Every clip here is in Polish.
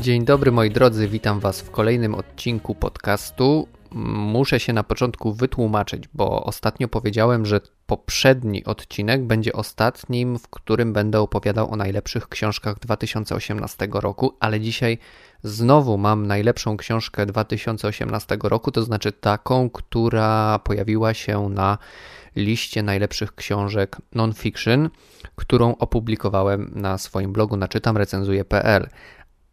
Dzień dobry moi drodzy, witam Was w kolejnym odcinku podcastu. Muszę się na początku wytłumaczyć, bo ostatnio powiedziałem, że poprzedni odcinek będzie ostatnim, w którym będę opowiadał o najlepszych książkach 2018 roku, ale dzisiaj znowu mam najlepszą książkę 2018 roku, to znaczy taką, która pojawiła się na liście najlepszych książek non-fiction, którą opublikowałem na swoim blogu na czytamrecenzuje.pl.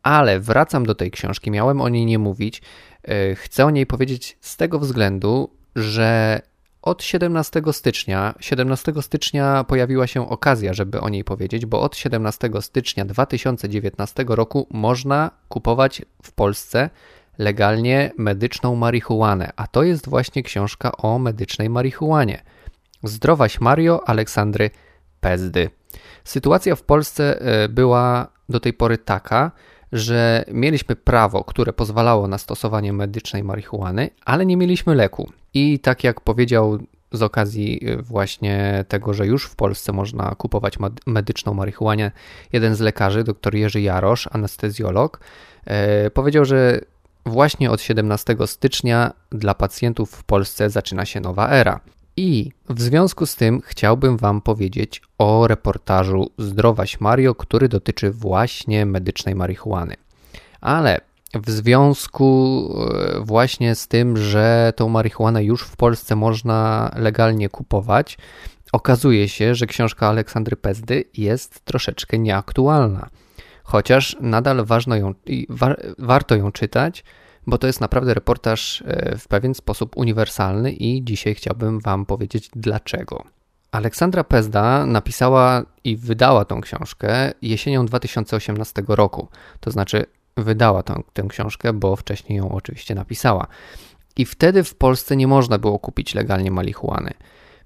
Ale wracam do tej książki, miałem o niej nie mówić. E, chcę o niej powiedzieć z tego względu, że od 17 stycznia, 17 stycznia pojawiła się okazja, żeby o niej powiedzieć, bo od 17 stycznia 2019 roku można kupować w Polsce legalnie medyczną marihuanę, a to jest właśnie książka o medycznej marihuanie. Zdrowaś Mario Aleksandry Pezdy. Sytuacja w Polsce e, była do tej pory taka, że mieliśmy prawo, które pozwalało na stosowanie medycznej marihuany, ale nie mieliśmy leku. I tak jak powiedział z okazji e, właśnie tego, że już w Polsce można kupować medyczną marihuanę, jeden z lekarzy, dr Jerzy Jarosz, anestezjolog, e, powiedział, że właśnie od 17 stycznia dla pacjentów w Polsce zaczyna się nowa era. I w związku z tym chciałbym Wam powiedzieć o reportażu Zdrowaś Mario, który dotyczy właśnie medycznej marihuany. Ale w związku e, właśnie z tym, że tą marihuanę już w Polsce można legalnie kupować, okazuje się, że książka Aleksandry Pezdy jest troszeczkę nieaktualna. Chociaż nadal ją, warto ją czytać, bo to jest naprawdę reportaż e, w pewien sposób uniwersalny i dzisiaj chciałbym Wam powiedzieć dlaczego. Aleksandra Pezda napisała i wydała tą książkę jesienią 2018 roku, to znaczy wydała tą, tę książkę, bo wcześniej ją oczywiście napisała. I wtedy w Polsce nie można było kupić legalnie marihuany.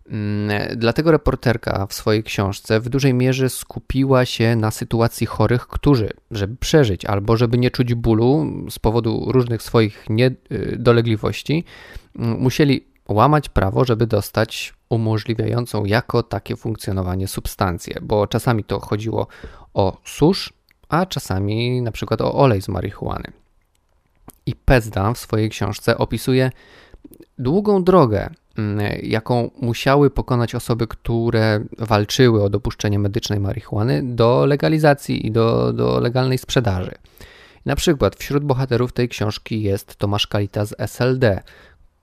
Mm, dlatego reporterka w swojej książce w dużej mierze skupiła się na sytuacji chorych, którzy, żeby przeżyć albo żeby nie czuć bólu z powodu różnych swoich niedolegliwości, mm, musieli łamać prawo, żeby dostać umożliwiającą jako takie funkcjonowanie substancję, bo czasami to chodziło o susz, a czasami na przykład o olej z marihuany. I Pezda w swojej książce opisuje długą drogę, jaką musiały pokonać osoby, które walczyły o dopuszczenie medycznej marihuany do legalizacji i do, do legalnej sprzedaży. Na przykład wśród bohaterów tej książki jest Tomasz Kalita z SLD,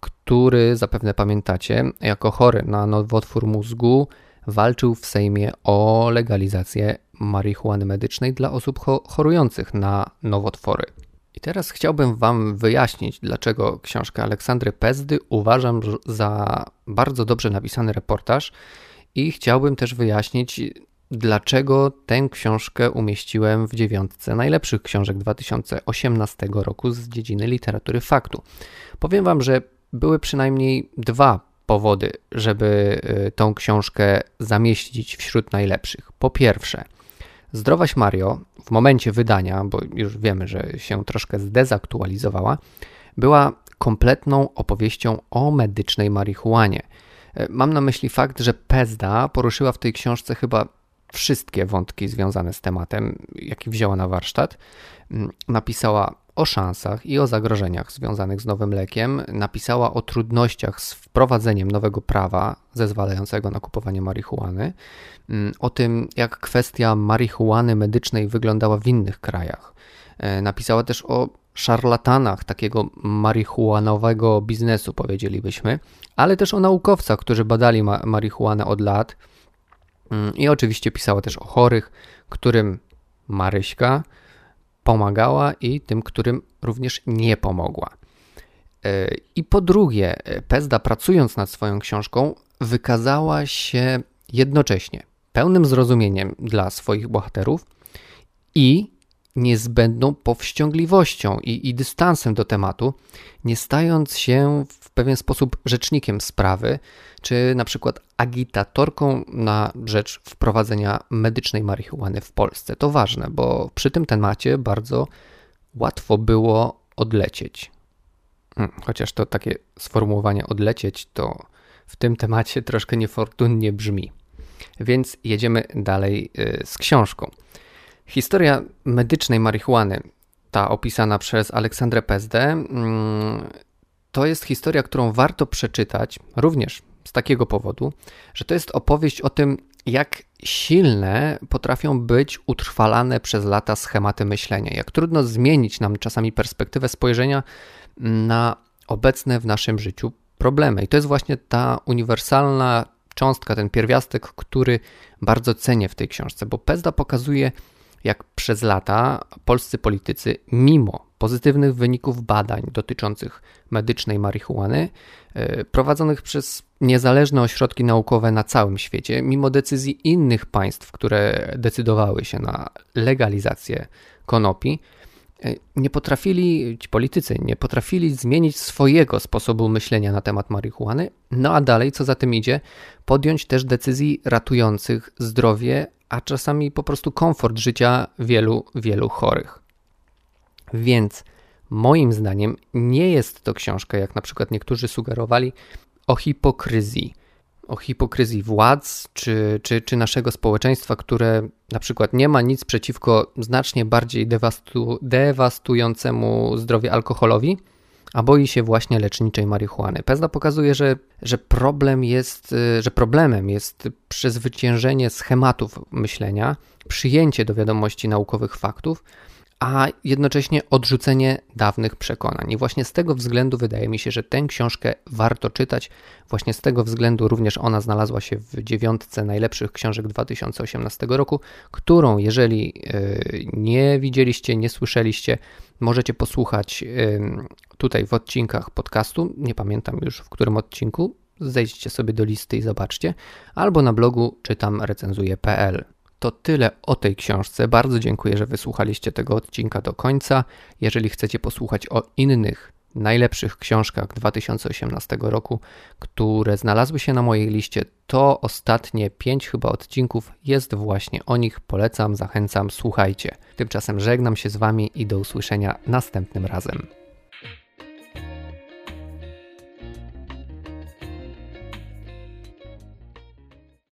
który zapewne pamiętacie, jako chory na nowotwór mózgu walczył w Sejmie o legalizację marihuany medycznej dla osób chorujących na nowotwory. I teraz chciałbym Wam wyjaśnić, dlaczego książkę Aleksandry Pezdy uważam za bardzo dobrze napisany reportaż i chciałbym też wyjaśnić, dlaczego tę książkę umieściłem w dziewiątce najlepszych książek 2018 roku z dziedziny literatury faktu. Powiem Wam, że były przynajmniej dwa powody, żeby y, tą książkę zamieścić wśród najlepszych. Po pierwsze, Zdrowaś Mario w momencie wydania, bo już wiemy, że się troszkę zdezaktualizowała, była kompletną opowieścią o medycznej marihuanie. E, mam na myśli fakt, że Pezda poruszyła w tej książce chyba wszystkie wątki związane z tematem, jaki wzięła na warsztat. Mm, napisała o szansach i o zagrożeniach związanych z nowym lekiem, napisała o trudnościach z wprowadzeniem nowego prawa zezwalającego na kupowanie marihuany, mm, o tym, jak kwestia marihuany medycznej wyglądała w innych krajach. E, napisała też o szarlatanach takiego marihuanowego biznesu, powiedzielibyśmy, ale też o naukowcach, którzy badali ma marihuanę od lat. Mm, I oczywiście pisała też o chorych, którym Maryśka pomagała i tym, którym również nie pomogła. E, I po drugie, Pezda pracując nad swoją książką wykazała się jednocześnie pełnym zrozumieniem dla swoich bohaterów i niezbędną powściągliwością i, i, dystansem do tematu, nie stając się w pewien sposób rzecznikiem sprawy, czy na przykład agitatorką na rzecz wprowadzenia medycznej marihuany w Polsce. To ważne, bo przy tym temacie bardzo łatwo było odlecieć. Hmm, chociaż to takie sformułowanie odlecieć to w tym temacie troszkę niefortunnie brzmi. Więc jedziemy dalej y, z książką. Historia medycznej marihuany ta opisana przez Aleksandrę Pezdę, mm, to jest historia, którą warto przeczytać również z takiego powodu, że to jest opowieść o tym, jak silne potrafią być utrwalane przez lata schematy myślenia, jak trudno zmienić nam czasami perspektywę spojrzenia na obecne w naszym życiu problemy. I to jest właśnie ta uniwersalna cząstka, ten pierwiastek, który bardzo cenię w tej książce, bo Pezda pokazuje, jak przez lata polscy politycy, mimo pozytywnych wyników badań dotyczących medycznej marihuany, e, prowadzonych przez niezależne ośrodki naukowe na całym świecie, mimo decyzji innych państw, które decydowały się na legalizację konopi, nie potrafili, ci politycy nie potrafili zmienić swojego sposobu myślenia na temat marihuany, no a dalej, co za tym idzie, podjąć też decyzji ratujących zdrowie, a czasami po prostu komfort życia wielu, wielu chorych. Więc moim zdaniem nie jest to książka, jak na przykład niektórzy sugerowali, o hipokryzji. O hipokryzji władz czy, czy, czy naszego społeczeństwa, które na przykład nie ma nic przeciwko znacznie bardziej dewastu, dewastującemu zdrowie alkoholowi, a boi się właśnie leczniczej marihuany. Pezda pokazuje, że, że problem jest, że problemem jest przezwyciężenie schematów myślenia, przyjęcie do wiadomości naukowych faktów, a jednocześnie odrzucenie dawnych przekonań. I właśnie z tego względu wydaje mi się, że tę książkę warto czytać. Właśnie z tego względu również ona znalazła się w dziewiątce najlepszych książek 2018 roku, którą, jeżeli e, nie widzieliście, nie słyszeliście, możecie posłuchać tutaj w odcinkach podcastu. Nie pamiętam już w którym odcinku. Zejdźcie sobie do listy i zobaczcie, albo na blogu czytam recenzuje.pl. To tyle o tej książce. Bardzo dziękuję, że wysłuchaliście tego odcinka do końca. Jeżeli chcecie posłuchać o innych najlepszych książkach 2018 roku, które znalazły się na mojej liście, to ostatnie pięć chyba odcinków jest właśnie o nich. Polecam, zachęcam, słuchajcie. Tymczasem żegnam się z Wami i do usłyszenia następnym razem.